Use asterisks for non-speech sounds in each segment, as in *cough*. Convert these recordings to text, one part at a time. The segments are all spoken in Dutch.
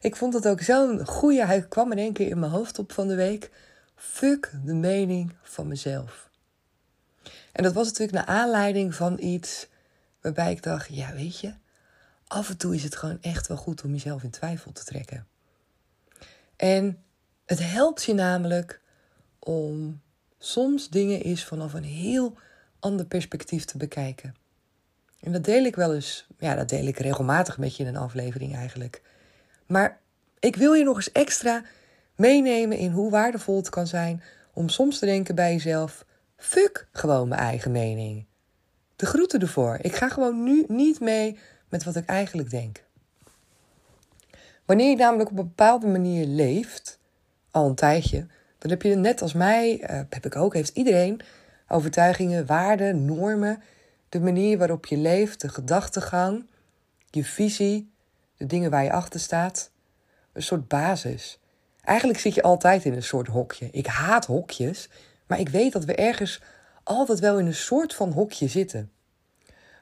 Ik vond het ook zo'n goede. Hij kwam in één keer in mijn hoofd op van de week. Fuck de mening van mezelf. En dat was natuurlijk naar aanleiding van iets waarbij ik dacht: ja, weet je, af en toe is het gewoon echt wel goed om jezelf in twijfel te trekken. En het helpt je namelijk om soms dingen eens vanaf een heel ander perspectief te bekijken. En dat deel ik wel eens, ja, dat deel ik regelmatig met je in een aflevering eigenlijk. Maar ik wil je nog eens extra meenemen in hoe waardevol het kan zijn om soms te denken bij jezelf: fuck gewoon mijn eigen mening. De groeten ervoor. Ik ga gewoon nu niet mee met wat ik eigenlijk denk. Wanneer je namelijk op een bepaalde manier leeft, al een tijdje, dan heb je net als mij, uh, heb ik ook, heeft iedereen overtuigingen, waarden, normen, de manier waarop je leeft, de gedachtegang, je visie, de dingen waar je achter staat. Een soort basis. Eigenlijk zit je altijd in een soort hokje. Ik haat hokjes, maar ik weet dat we ergens altijd wel in een soort van hokje zitten.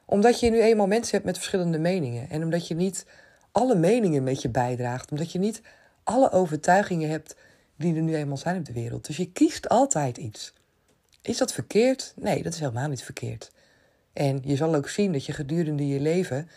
Omdat je nu eenmaal mensen hebt met verschillende meningen. En omdat je niet alle meningen met je bijdraagt. Omdat je niet alle overtuigingen hebt die er nu eenmaal zijn op de wereld. Dus je kiest altijd iets. Is dat verkeerd? Nee, dat is helemaal niet verkeerd. En je zal ook zien dat je gedurende je leven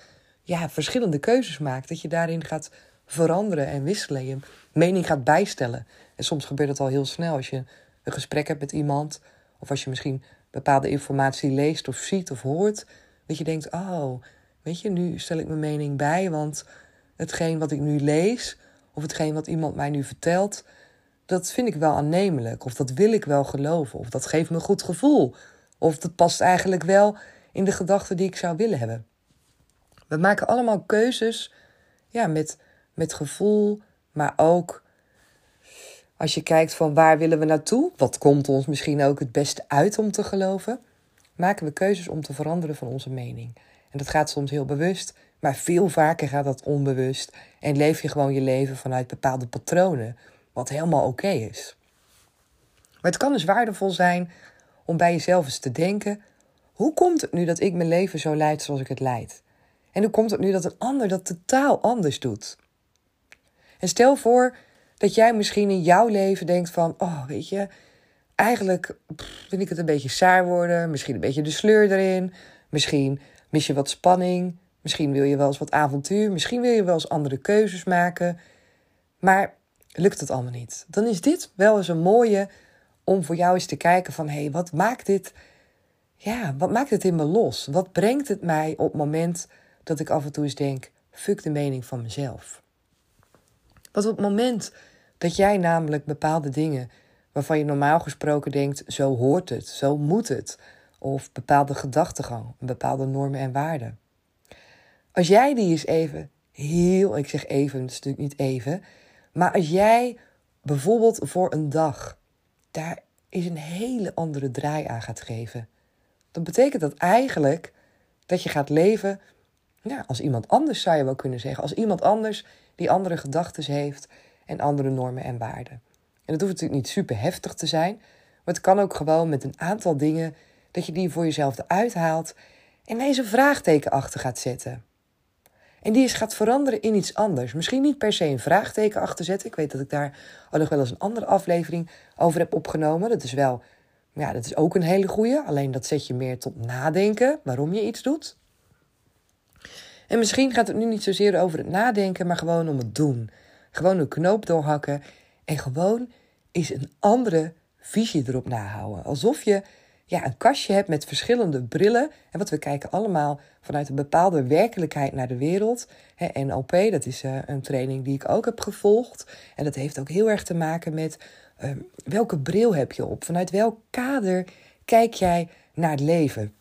ja, verschillende keuzes maakt. Dat je daarin gaat veranderen en wisselen. Je mening gaat bijstellen. En soms gebeurt dat al heel snel als je een gesprek hebt met iemand. Of als je misschien bepaalde informatie leest of ziet of hoort. Dat je denkt, oh, weet je, nu stel ik mijn mening bij. Want hetgeen wat ik nu lees of hetgeen wat iemand mij nu vertelt... dat vind ik wel aannemelijk. Of dat wil ik wel geloven. Of dat geeft me een goed gevoel. Of dat past eigenlijk wel in de gedachten die ik zou willen hebben. We maken allemaal keuzes ja, met, met gevoel, maar ook als je kijkt van waar willen we naartoe, wat komt ons misschien ook het beste uit om te geloven, maken we keuzes om te veranderen van onze mening. En dat gaat soms heel bewust, maar veel vaker gaat dat onbewust en leef je gewoon je leven vanuit bepaalde patronen, wat helemaal oké is. Maar het kan dus waardevol zijn om bij jezelf eens te denken: hoe komt het nu dat ik mijn leven zo leid zoals ik het leid? En hoe komt het nu dat een ander dat totaal anders doet? En stel voor dat jij misschien in jouw leven denkt van, oh weet je, eigenlijk vind ik het een beetje saai worden, misschien een beetje de sleur erin, misschien mis je wat spanning, misschien wil je wel eens wat avontuur, misschien wil je wel eens andere keuzes maken, maar lukt het allemaal niet. Dan is dit wel eens een mooie om voor jou eens te kijken van, hé, hey, wat maakt dit, ja, wat maakt het in me los? Wat brengt het mij op het moment dat ik af en toe eens denk: fuck de mening van mezelf. Want op het moment dat jij namelijk bepaalde dingen waarvan je normaal gesproken denkt: zo hoort het, zo moet het, of bepaalde gedachtegang, bepaalde normen en waarden. Als jij die eens even heel, ik zeg even, het is niet even, maar als jij bijvoorbeeld voor een dag daar is een hele andere draai aan gaat geven, dan betekent dat eigenlijk dat je gaat leven ja, als iemand anders zou je wel kunnen zeggen. Als iemand anders die andere gedachten heeft en andere normen en waarden. En dat hoeft natuurlijk niet super heftig te zijn. Maar het kan ook gewoon met een aantal dingen dat je die voor jezelf eruit haalt en deze vraagteken achter gaat zetten. En die eens gaat veranderen in iets anders. Misschien niet per se een vraagteken achter zetten. Ik weet dat ik daar al nog wel eens een andere aflevering over heb opgenomen. Dat is wel, ja, dat is ook een hele goeie. Alleen dat zet je meer tot nadenken waarom je iets doet. En misschien gaat het nu niet zozeer over het nadenken, maar gewoon om het doen. Gewoon een knoop doorhakken En gewoon is een andere visie erop nahouden. Alsof je ja, een kastje hebt met verschillende brillen. En wat we kijken allemaal vanuit een bepaalde werkelijkheid naar de wereld. En NLP, dat is uh, een training die ik ook heb gevolgd. En dat heeft ook heel erg te maken met uh, welke bril heb je op? Vanuit welk kader kijk jij naar het leven?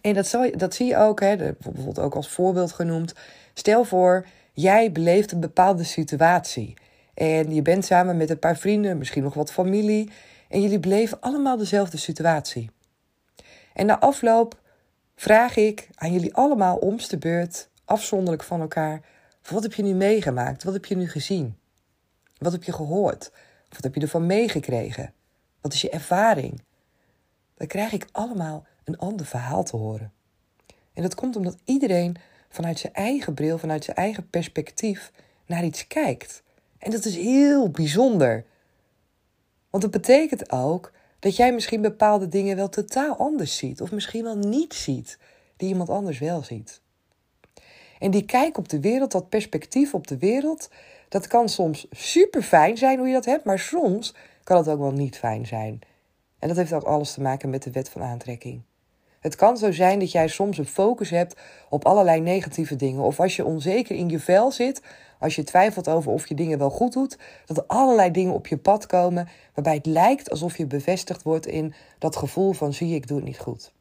En dat, zal, dat zie je ook, hè, bijvoorbeeld ook als voorbeeld genoemd. Stel voor, jij beleeft een bepaalde situatie. En je bent samen met een paar vrienden, misschien nog wat familie. En jullie beleven allemaal dezelfde situatie. En na afloop vraag ik aan jullie allemaal omste beurt, afzonderlijk van elkaar: wat heb je nu meegemaakt? Wat heb je nu gezien? Wat heb je gehoord? Wat heb je ervan meegekregen? Wat is je ervaring? Dan krijg ik allemaal een ander verhaal te horen. En dat komt omdat iedereen vanuit zijn eigen bril, vanuit zijn eigen perspectief naar iets kijkt. En dat is heel bijzonder. Want dat betekent ook dat jij misschien bepaalde dingen wel totaal anders ziet, of misschien wel niet ziet, die iemand anders wel ziet. En die kijk op de wereld, dat perspectief op de wereld, dat kan soms super fijn zijn hoe je dat hebt, maar soms kan het ook wel niet fijn zijn. En dat heeft ook alles te maken met de wet van aantrekking. Het kan zo zijn dat jij soms een focus hebt op allerlei negatieve dingen. Of als je onzeker in je vel zit, als je twijfelt over of je dingen wel goed doet, dat er allerlei dingen op je pad komen waarbij het lijkt alsof je bevestigd wordt in dat gevoel van zie ik doe het niet goed.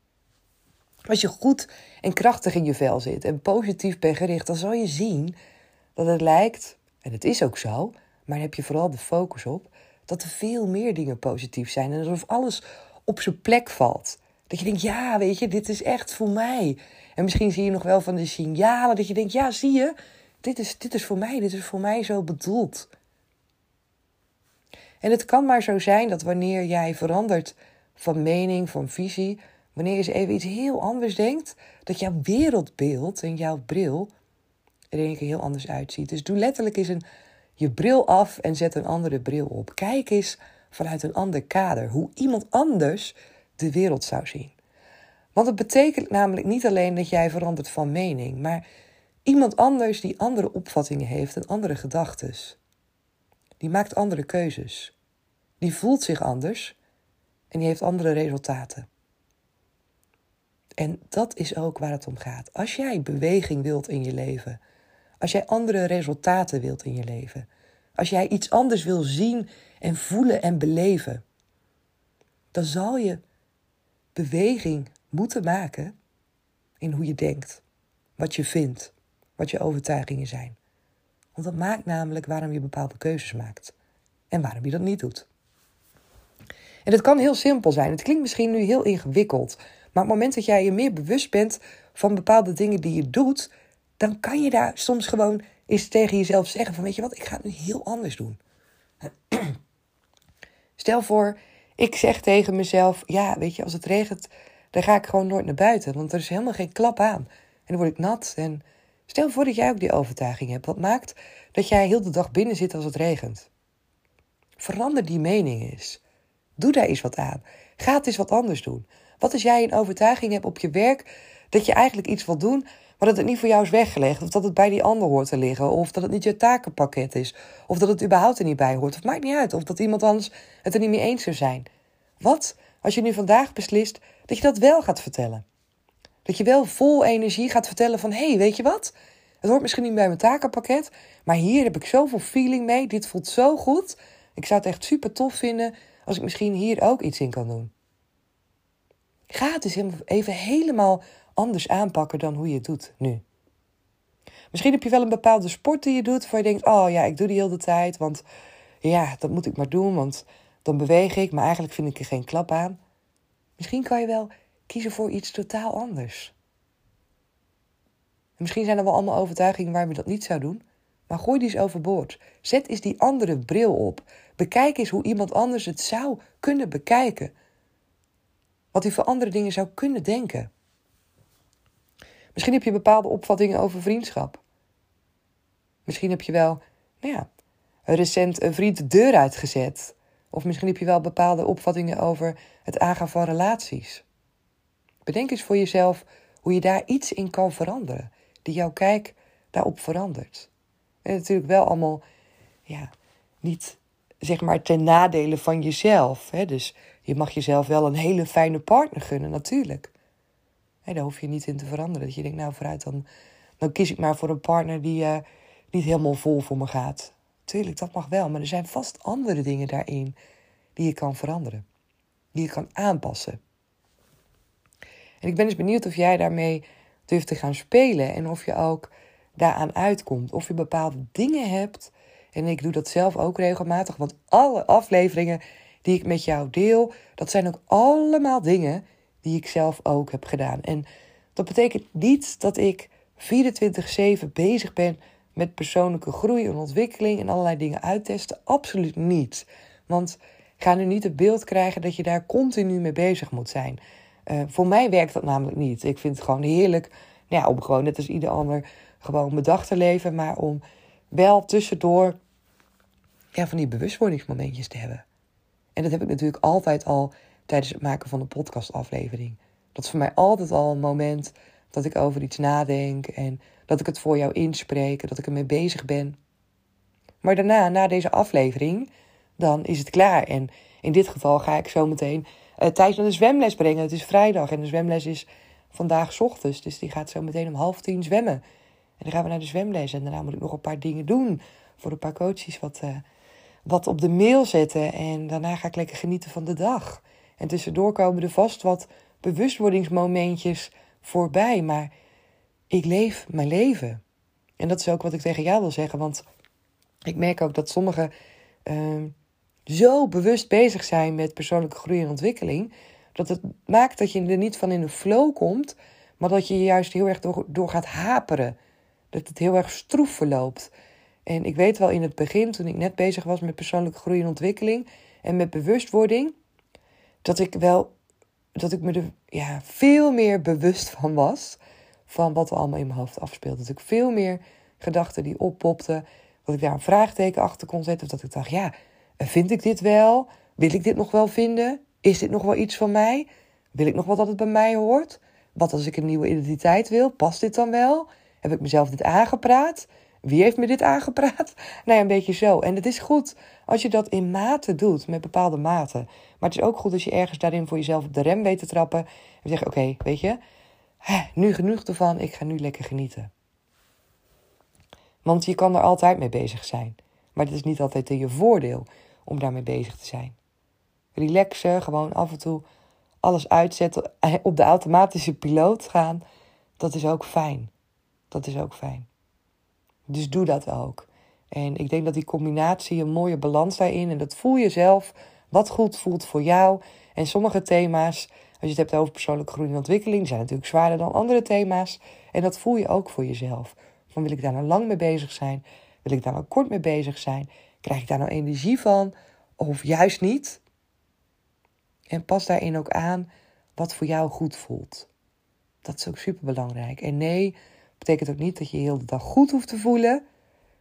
Als je goed en krachtig in je vel zit en positief bent gericht, dan zal je zien dat het lijkt, en het is ook zo, maar heb je vooral de focus op, dat er veel meer dingen positief zijn en alsof alles op zijn plek valt. Dat je denkt, ja, weet je, dit is echt voor mij. En misschien zie je nog wel van de signalen dat je denkt, ja, zie je, dit is, dit is voor mij, dit is voor mij zo bedoeld. En het kan maar zo zijn dat wanneer jij verandert van mening, van visie, wanneer je eens even iets heel anders denkt, dat jouw wereldbeeld en jouw bril er een keer heel anders uitziet. Dus doe letterlijk eens een, je bril af en zet een andere bril op. Kijk eens vanuit een ander kader hoe iemand anders de wereld zou zien. Want het betekent namelijk niet alleen dat jij verandert van mening, maar iemand anders die andere opvattingen heeft en andere gedachten. Die maakt andere keuzes. Die voelt zich anders en die heeft andere resultaten. En dat is ook waar het om gaat. Als jij beweging wilt in je leven, als jij andere resultaten wilt in je leven, als jij iets anders wil zien en voelen en beleven, dan zal je beweging moeten maken in hoe je denkt, wat je vindt, wat je overtuigingen zijn. Want dat maakt namelijk waarom je bepaalde keuzes maakt en waarom je dat niet doet. En het kan heel simpel zijn. Het klinkt misschien nu heel ingewikkeld. Maar op het moment dat jij je meer bewust bent van bepaalde dingen die je doet, dan kan je daar soms gewoon eens tegen jezelf zeggen van weet je wat, ik ga het nu heel anders doen. *clears throat* Stel voor, ik zeg tegen mezelf, ja, weet je, als het regent, dan ga ik gewoon nooit naar buiten. Want er is helemaal geen klap aan. En dan word ik nat. En stel voor dat jij ook die overtuiging hebt. Wat maakt dat jij heel de dag binnen zit als het regent? Verander die mening eens. Doe daar eens wat aan. Ga het eens wat anders doen. Wat als jij een overtuiging hebt op je werk dat je eigenlijk iets wil doen, maar dat het niet voor jou is weggelegd, of dat het bij die ander hoort te liggen, of dat het niet je takenpakket is, of dat het überhaupt er niet bij hoort. Het maakt niet uit, of dat iemand anders het er niet mee eens zou zijn. Wat als je nu vandaag beslist dat je dat wel gaat vertellen? Dat je wel vol energie gaat vertellen van, hé, hey, weet je wat? Het hoort misschien niet bij mijn takenpakket, maar hier heb ik zoveel feeling mee, dit voelt zo goed. Ik zou het echt super tof vinden als ik misschien hier ook iets in kan doen. Ga het dus even helemaal anders aanpakken dan hoe je het doet nu. Misschien heb je wel een bepaalde sport die je doet, waar je denkt: oh ja, ik doe die heel de tijd, want ja, dat moet ik maar doen, want dan beweeg ik, maar eigenlijk vind ik er geen klap aan. Misschien kan je wel kiezen voor iets totaal anders. En misschien zijn er wel allemaal overtuigingen waarom je dat niet zou doen, maar gooi die eens overboord. Zet eens die andere bril op. Bekijk eens hoe iemand anders het zou kunnen bekijken. Wat hij voor andere dingen zou kunnen denken. Misschien heb je bepaalde opvattingen over vriendschap. Misschien heb je wel, nou ja, recent een vriend de deur uitgezet. Of misschien heb je wel bepaalde opvattingen over het aangaan van relaties. Bedenk eens voor jezelf hoe je daar iets in kan veranderen, die jouw kijk daarop verandert. En natuurlijk wel allemaal, ja, niet zeg maar ten nadele van jezelf. Hè? Dus je mag jezelf wel een hele fijne partner gunnen, natuurlijk. Daar hoef je niet in te veranderen. Dat je denkt, nou vooruit, dan, dan kies ik maar voor een partner die uh, niet helemaal vol voor me gaat. Tuurlijk, dat mag wel. Maar er zijn vast andere dingen daarin die je kan veranderen. Die je kan aanpassen. En ik ben dus benieuwd of jij daarmee durft te gaan spelen. En of je ook daaraan uitkomt. Of je bepaalde dingen hebt. En ik doe dat zelf ook regelmatig. Want alle afleveringen die ik met jou deel, dat zijn ook allemaal dingen die ik zelf ook heb gedaan. En dat betekent niet dat ik 24/7 bezig ben met persoonlijke groei en ontwikkeling en allerlei dingen uittesten. Absoluut niet. Want ga nu niet het beeld krijgen dat je daar continu mee bezig moet zijn. Uh, voor mij werkt dat namelijk niet. Ik vind het gewoon heerlijk nou ja, om gewoon net als ieder ander gewoon mijn dag te leven, maar om wel tussendoor ja, van die bewustwordingsmomentjes te hebben. En dat heb ik natuurlijk altijd al tijdens het maken van een podcastaflevering. Dat is voor mij altijd al een moment dat ik over iets nadenk en dat ik het voor jou inspreek, dat ik ermee bezig ben. Maar daarna, na deze aflevering, dan is het klaar. En in dit geval ga ik zo meteen uh, Thijs naar de zwemles brengen. Het is vrijdag en de zwemles is vandaag ochtends. Dus die gaat zo meteen om half tien zwemmen. En dan gaan we naar de zwemles. En daarna moet ik nog een paar dingen doen. Voor een paar coaches wat, uh, wat op de mail zetten. En daarna ga ik lekker genieten van de dag. En tussendoor komen er vast wat bewustwordingsmomentjes voorbij. Maar ik leef mijn leven. En dat is ook wat ik tegen jou wil zeggen. Want ik merk ook dat sommigen uh, zo bewust bezig zijn met persoonlijke groei en ontwikkeling. Dat het maakt dat je er niet van in de flow komt. Maar dat je juist heel erg door, door gaat haperen. Dat het heel erg stroef verloopt. En ik weet wel in het begin, toen ik net bezig was met persoonlijke groei en ontwikkeling en met bewustwording, dat ik wel, dat ik me er ja, veel meer bewust van was van wat er allemaal in mijn hoofd afspeelde. Dat ik veel meer gedachten die oppopten, dat ik daar een vraagteken achter kon zetten. Of dat ik dacht, ja, vind ik dit wel? Wil ik dit nog wel vinden? Is dit nog wel iets van mij? Wil ik nog wel dat het bij mij hoort? Wat als ik een nieuwe identiteit wil? Past dit dan wel? Heb ik mezelf dit aangepraat? Wie heeft me dit aangepraat? *laughs* Nou ja, een beetje zo. En het is goed als je dat in mate doet, met bepaalde maten. Maar het is ook goed als je ergens daarin voor jezelf op de rem weet te trappen. En zeggen, oké, weet je, nu genoeg ervan, ik ga nu lekker genieten. Want je kan er altijd mee bezig zijn. Maar het is niet altijd in je voordeel om daarmee bezig te zijn. Relaxen, gewoon af en toe alles uitzetten, *laughs* op de automatische piloot gaan, dat is ook fijn. Dat is ook fijn. Dus doe dat ook. En ik denk dat die combinatie een mooie balans daarin. En dat voel je zelf. Wat goed voelt voor jou. En sommige thema's, als je het hebt over persoonlijke groei en ontwikkeling, zijn natuurlijk zwaarder dan andere thema's. En dat voel je ook voor jezelf. Van wil ik daar nou lang mee bezig zijn? Wil ik daar nou kort mee bezig zijn? Krijg ik daar nou energie van? Of juist niet? En pas daarin ook aan wat voor jou goed voelt. Dat is ook super belangrijk. En nee, betekent ook niet dat je heel de dag goed hoeft te voelen.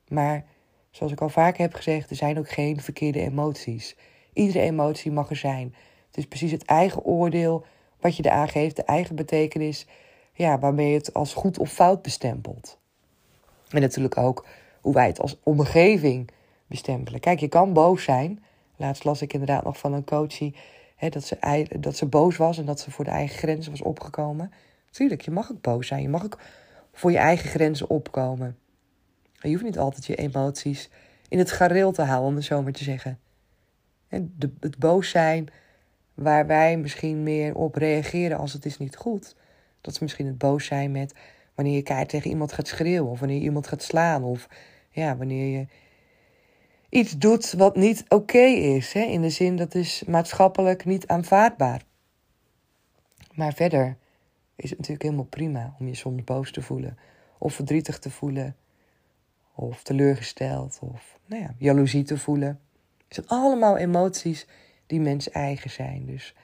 Maar zoals ik al vaker heb gezegd, er zijn ook geen verkeerde emoties. Iedere emotie mag er zijn. Het is precies het eigen oordeel wat je eraan geeft, de eigen betekenis, ja, waarmee je het als goed of fout bestempelt. En natuurlijk ook hoe wij het als omgeving bestempelen. Kijk, je kan boos zijn. Laatst las ik inderdaad nog van een coachie hè, dat, ze, dat ze boos was en dat ze voor de eigen grenzen was opgekomen. Tuurlijk, je mag ook boos zijn. Je mag ook voor je eigen grenzen opkomen. je hoeft niet altijd je emoties in het gareel te houden, om het zo maar te zeggen. En de, het boos zijn waar wij misschien meer op reageren als het is niet goed. Dat is misschien het boos zijn met wanneer je keihard tegen iemand gaat schreeuwen. Of wanneer je iemand gaat slaan. Of ja, wanneer je iets doet wat niet oké is. Hè? In de zin dat is maatschappelijk niet aanvaardbaar. Maar verder is het natuurlijk helemaal prima om je soms boos te voelen. Of verdrietig te voelen. Of teleurgesteld. Of nou ja, jaloezie te voelen. Het zijn allemaal emoties die mens eigen zijn. Dus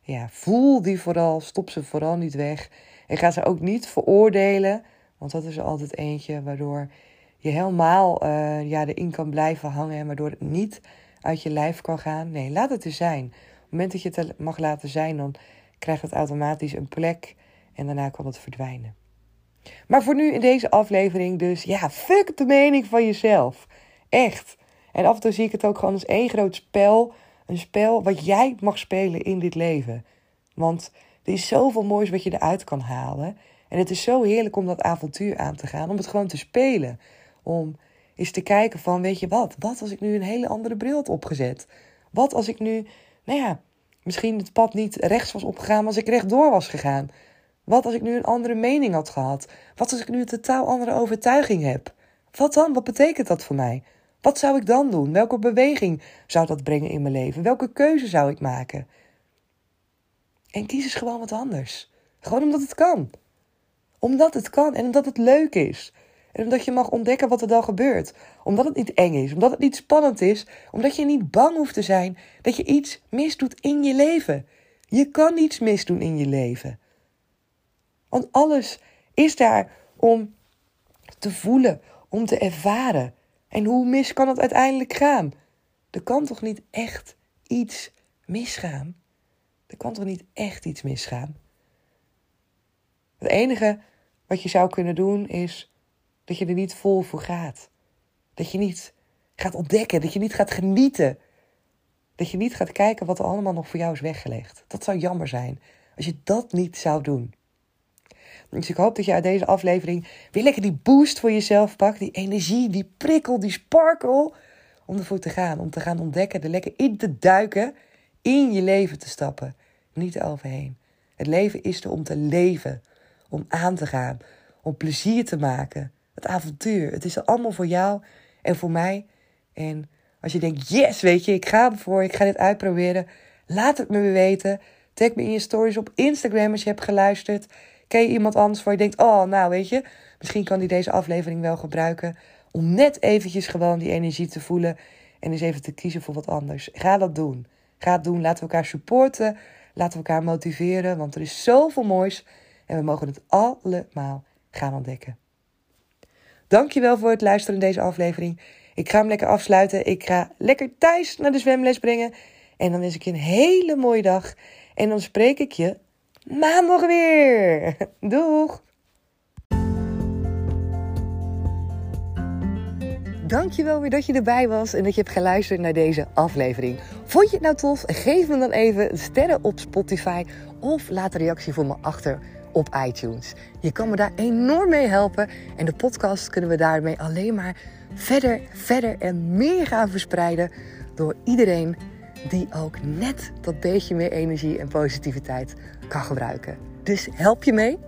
ja, voel die vooral. Stop ze vooral niet weg. En ga ze ook niet veroordelen. Want dat is er altijd eentje waardoor je helemaal uh, ja, erin kan blijven hangen. En waardoor het niet uit je lijf kan gaan. Nee, laat het er zijn. Op het moment dat je het mag laten zijn, dan krijgt het automatisch een plek en daarna kan het verdwijnen. Maar voor nu in deze aflevering dus, ja, fuck de mening van jezelf. Echt. En af en toe zie ik het ook gewoon als één groot spel. Een spel wat jij mag spelen in dit leven. Want er is zoveel moois wat je eruit kan halen. En het is zo heerlijk om dat avontuur aan te gaan. Om het gewoon te spelen. Om eens te kijken van, weet je wat? Wat als ik nu een hele andere bril had opgezet? Wat als ik nu, nou ja, misschien het pad niet rechts was opgegaan, maar als ik rechtdoor was gegaan? Wat als ik nu een andere mening had gehad? Wat als ik nu een totaal andere overtuiging heb? Wat dan? Wat betekent dat voor mij? Wat zou ik dan doen? Welke beweging zou dat brengen in mijn leven? Welke keuze zou ik maken? En kies eens gewoon wat anders. Gewoon omdat het kan. Omdat het kan en omdat het leuk is. En omdat je mag ontdekken wat er dan gebeurt. Omdat het niet eng is, omdat het niet spannend is, omdat je niet bang hoeft te zijn dat je iets misdoet in je leven. Je kan niets misdoen in je leven. Want alles is daar om te voelen, om te ervaren. En hoe mis kan het uiteindelijk gaan? Er kan toch niet echt iets misgaan? Er kan toch niet echt iets misgaan? Het enige wat je zou kunnen doen is dat je er niet vol voor gaat. Dat je niet gaat ontdekken, dat je niet gaat genieten. Dat je niet gaat kijken wat er allemaal nog voor jou is weggelegd. Dat zou jammer zijn als je dat niet zou doen. Dus ik hoop dat je uit deze aflevering weer lekker die boost voor jezelf pakt. Die energie, die prikkel, die sparkle. Om ervoor te gaan. Om te gaan ontdekken, er lekker in te duiken. In je leven te stappen. Niet eroverheen. Het leven is er om te leven. Om aan te gaan. Om plezier te maken. Het avontuur. Het is er allemaal voor jou en voor mij. En als je denkt, yes, weet je, ik ga ervoor. Ik ga dit uitproberen. Laat het me weten. Tag me in je stories op Instagram als je hebt geluisterd. Ken je iemand anders waar je denkt, oh, nou weet je, misschien kan die deze aflevering wel gebruiken om net eventjes gewoon die energie te voelen en eens even te kiezen voor wat anders. Ga dat doen. Ga het doen. Laten we elkaar supporten. Laten we elkaar motiveren, want er is zoveel moois en we mogen het allemaal gaan ontdekken. Dankjewel voor het luisteren in deze aflevering. Ik ga hem lekker afsluiten. Ik ga lekker thuis naar de zwemles brengen. En dan wens ik je een hele mooie dag. En dan spreek ik je maandag weer. Doeg! Dankjewel weer dat je erbij was en dat je hebt geluisterd naar deze aflevering. Vond je het nou tof? Geef me dan even sterren op Spotify of laat een reactie voor me achter op iTunes. Je kan me daar enorm mee helpen en de podcast kunnen we daarmee alleen maar verder, verder en meer gaan verspreiden door iedereen die ook net dat beetje meer energie en positiviteit kan gebruiken. Dus help je mee?